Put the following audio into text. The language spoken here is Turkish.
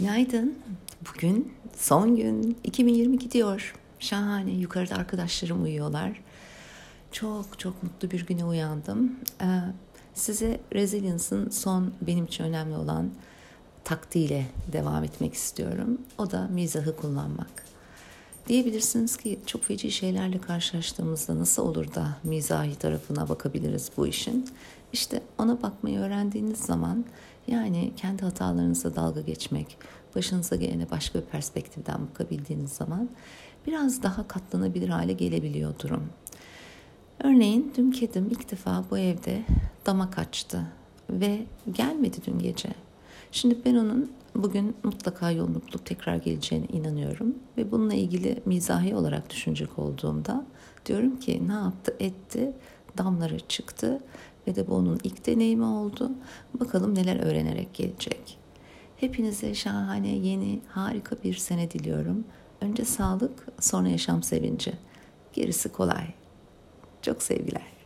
Günaydın. Bugün son gün 2020 gidiyor. Şahane. Yukarıda arkadaşlarım uyuyorlar. Çok çok mutlu bir güne uyandım. Ee, size Resilience'ın son benim için önemli olan taktiğiyle devam etmek istiyorum. O da mizahı kullanmak. Diyebilirsiniz ki çok feci şeylerle karşılaştığımızda nasıl olur da mizahi tarafına bakabiliriz bu işin? İşte ona bakmayı öğrendiğiniz zaman yani kendi hatalarınıza dalga geçmek, başınıza gelene başka bir perspektiften bakabildiğiniz zaman biraz daha katlanabilir hale gelebiliyor durum. Örneğin dün kedim ilk defa bu evde dama kaçtı ve gelmedi dün gece. Şimdi ben onun bugün mutlaka yolunu bulup tekrar geleceğine inanıyorum. Ve bununla ilgili mizahi olarak düşünecek olduğumda diyorum ki ne yaptı etti, damları çıktı ve de bu onun ilk deneyimi oldu. Bakalım neler öğrenerek gelecek. Hepinize şahane, yeni, harika bir sene diliyorum. Önce sağlık, sonra yaşam sevinci. Gerisi kolay. Çok sevgiler.